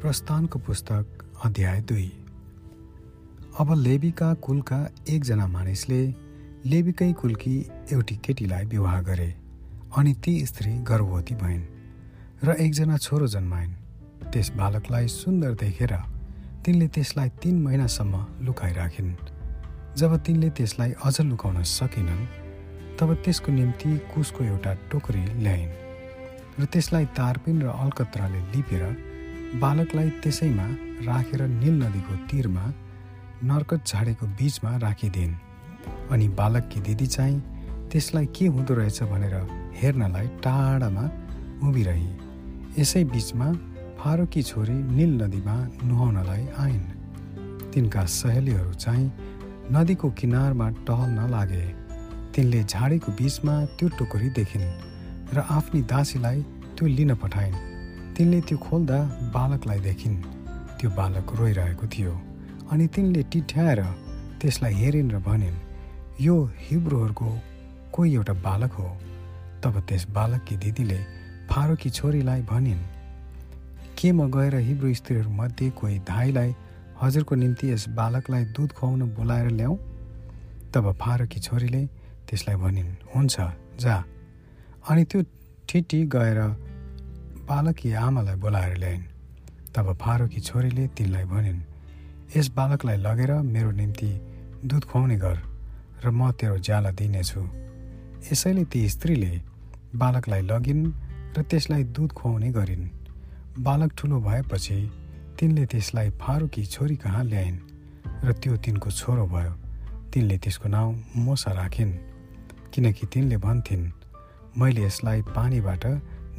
प्रस्थानको पुस्तक अध्याय दुई। अब लेबीका कुलका एकजना मानिसले लेबीकै कुलकी एउटी केटीलाई विवाह गरे अनि ती स्त्री गर्भवती भइन् र एकजना छोरो जन्माइन्। त्यस बालकलाई सुन्दर देखेर तिनले त्यसलाई तिन महिनासम्म लुकाइराखिन्। जब तिनले त्यसलाई अझ लुकाउन सकेनन् तब त्यसको निम्ति कुसको एउटा टोकरी ल्याइन् र त्यसलाई तारपिन र अलकत्राले लिपेर बालकलाई त्यसैमा राखेर नील नदीको तीरमा नर्कट झाडेको बिचमा राखिदिन् अनि बालककी दिदी चाहिँ त्यसलाई के हुँदो रहेछ भनेर हेर्नलाई टाढामा उभिरही। यसै बिचमा फारोकी छोरी नील नदीमा नुहाउनलाई आइन्। तिनका सहेलीहरू चाहिँ नदीको किनारमा टहल्न लागे। तिनले झाडीको बिचमा त्यो टोकरी देखिन् र आफ्नी दासीलाई त्यो लिन पठाइन्। तिनले त्यो खोल्दा बालकलाई देखिन्। त्यो बालक रोइरहेको थियो अनि तिनले टिठ्याएर त्यसलाई हेरिन् र भनिन् यो हिब्रोहरूको कोही एउटा बालक हो? तब त्यस बालककी दिदीले फारोकी छोरीलाई भनिन् के म गएर हिब्रो स्त्रीहरूमध्ये कोही धाईलाई हजुरको निम्ति यस बालकलाई दुध खुवाउन बोलाएर ल्याऊ? तब फारोकी छोरीले त्यसलाई भनिन् हुन्छ जा। अनि त्यो ठिटी गएर बालकी आमालाई बोलाएर ल्याइन्। तब फारोकी छोरीले तिनलाई भनिन् यस बालकलाई लगेर मेरो निम्ति दुध खुवाउने गर र म तेरो ज्याला दिनेछु। यसैले ती स्त्रीले बालकलाई लगिन् र त्यसलाई दुध खुवाउने गरिन्। बालक ठुलो भएपछि तिनले त्यसलाई फारुकी छोरी कहाँ ल्याइन् र त्यो तिनको छोरो भयो। तिनले त्यसको नाउँ मोसा राखिन्। किनकि तिनले भन्थिन् मैले यसलाई पानीबाट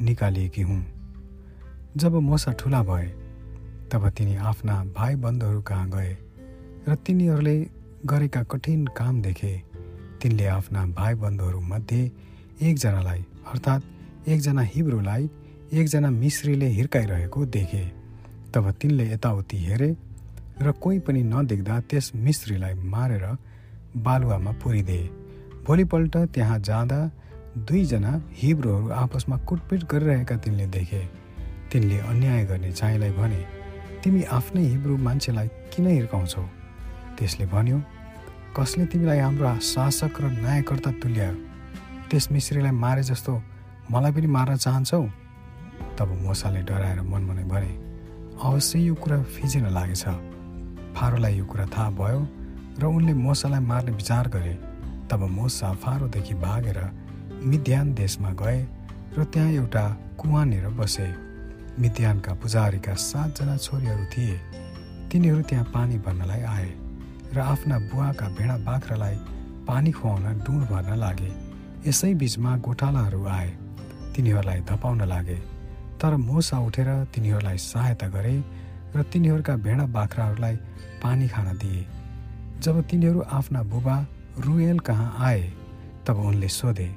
निकालिएकी हुँ। जब मोसा ठुला भए तब तिनी आफ्ना भाइ बन्धुहरू कहाँ गए र तिनीहरूले गरेका कठिन काम देखे। तिनले आफ्ना भाइ बन्धुहरूमध्ये एकजनालाई अर्थात् एकजना हिब्रूलाई एकजना मिश्रीले हिर्काइरहेको देखे। तब तिनले यताउति हेरे र कोही पनि नदेख्दा त्यस मिश्रीलाई मारेर बालुवामा पुरिदिए भोलिपल्ट त्यहाँ जाँदा दुईजना हिब्रूहरू आपसमा कुटपिट गरिरहेका तिनले देखे। तिनले अन्याय गर्ने चाहिँलाई भने तिमी आफ्नै हिब्रू मान्छेलाई किन हिर्काउँछौ? त्यसले भन्यो कसले तिमीलाई हाम्रो शासक र न्यायकर्ता तुल्यायो? त्यस मिश्रीलाई मारे जस्तो मलाई पनि मार्न चाहन्छौ? तब मोसाले डराएर मनमनै भने अवश्य यो कुरा फिजिन लागेछ। फारोलाई यो कुरा थाहा भयो र उनले मोसालाई मार्ने विचार गरे। तब मोसा फारोदेखि भागेर मिध्यान देशमा गए र त्यहाँ एउटा कुवानेर बसे। मिद्यानका पुजारीका सातजना छोरीहरू थिए। तिनीहरू त्यहाँ पानी भर्नलाई आए र आफ्ना बुवाका भेडा बाख्रालाई पानी खुवाउन डुँड भर्न लागे। यसै बिचमा गोठालाहरू आए। तिनीहरूलाई धपाउन लागे। तर मोसा उठेर तिनीहरूलाई सहायता गरे र तिनीहरूका भेडा बाख्राहरूलाई पानी खान दिए। जब तिनीहरू आफ्ना बुबा रुएल कहाँ आए तब उनले सोधे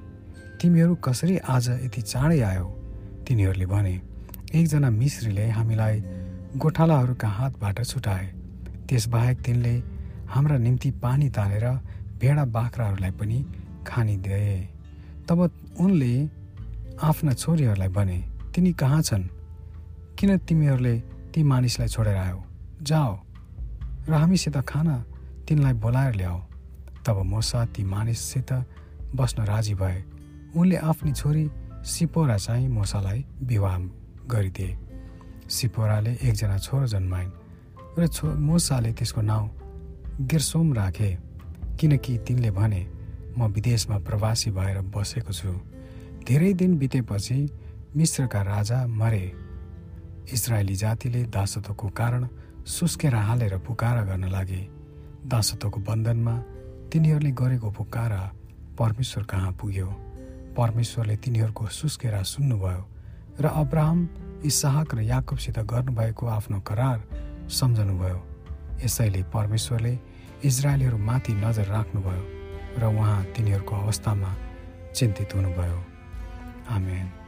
तिमीहरू कसरी आज यति चाँडै आयो? तिनीहरूले भने एकजना मिश्रीले हामीलाई गोठालाहरूका हातबाट छुटाए। त्यसबाहेक तिनले हाम्रा निम्ति पानी तानेर भेडा बाख्राहरूलाई पनि खानिदिए तब उनले आफ्ना छोरीहरूलाई भने तिनी कहाँ छन्? किन तिमीहरूले ती मानिसलाई छोडेर आयो? जाओ र हामीसित खाना तिनलाई बोलाएर ल्याऊ तब मोसा ती मानिससित बस्न राजी भए। उनले आफ्नी छोरी सिपोरा चाहिँ मोसालाई विवाह गरिदिए। सिपोराले एकजना छोरो जन्माइन् र छो मोसाले त्यसको नाउँ गिर्सोम राखे। किनकि तिनले भने म विदेशमा प्रवासी भएर बसेको छु। धेरै दिन बितेपछि मिश्रका राजा मरे। इजरायली जातिले दासत्वको कारण सुस्केर हालेर पुकारा गर्न लागे। दासत्वको बन्धनमा तिनीहरूले गरेको पुकारा परमेश्वर कहाँ पुग्यो? परमेश्वरले तिनीहरूको सुस्केरा सुन्नुभयो। र अब्राहम इसाहक र याकुबसित गर्नुभएको आफ्नो करार सम्झनुभयो। यसैले परमेश्वरले इजरायलीहरूमाथि नजर राख्नुभयो र उहाँ तिनीहरूको अवस्थामा चिन्तित हुनुभयो। आमेन।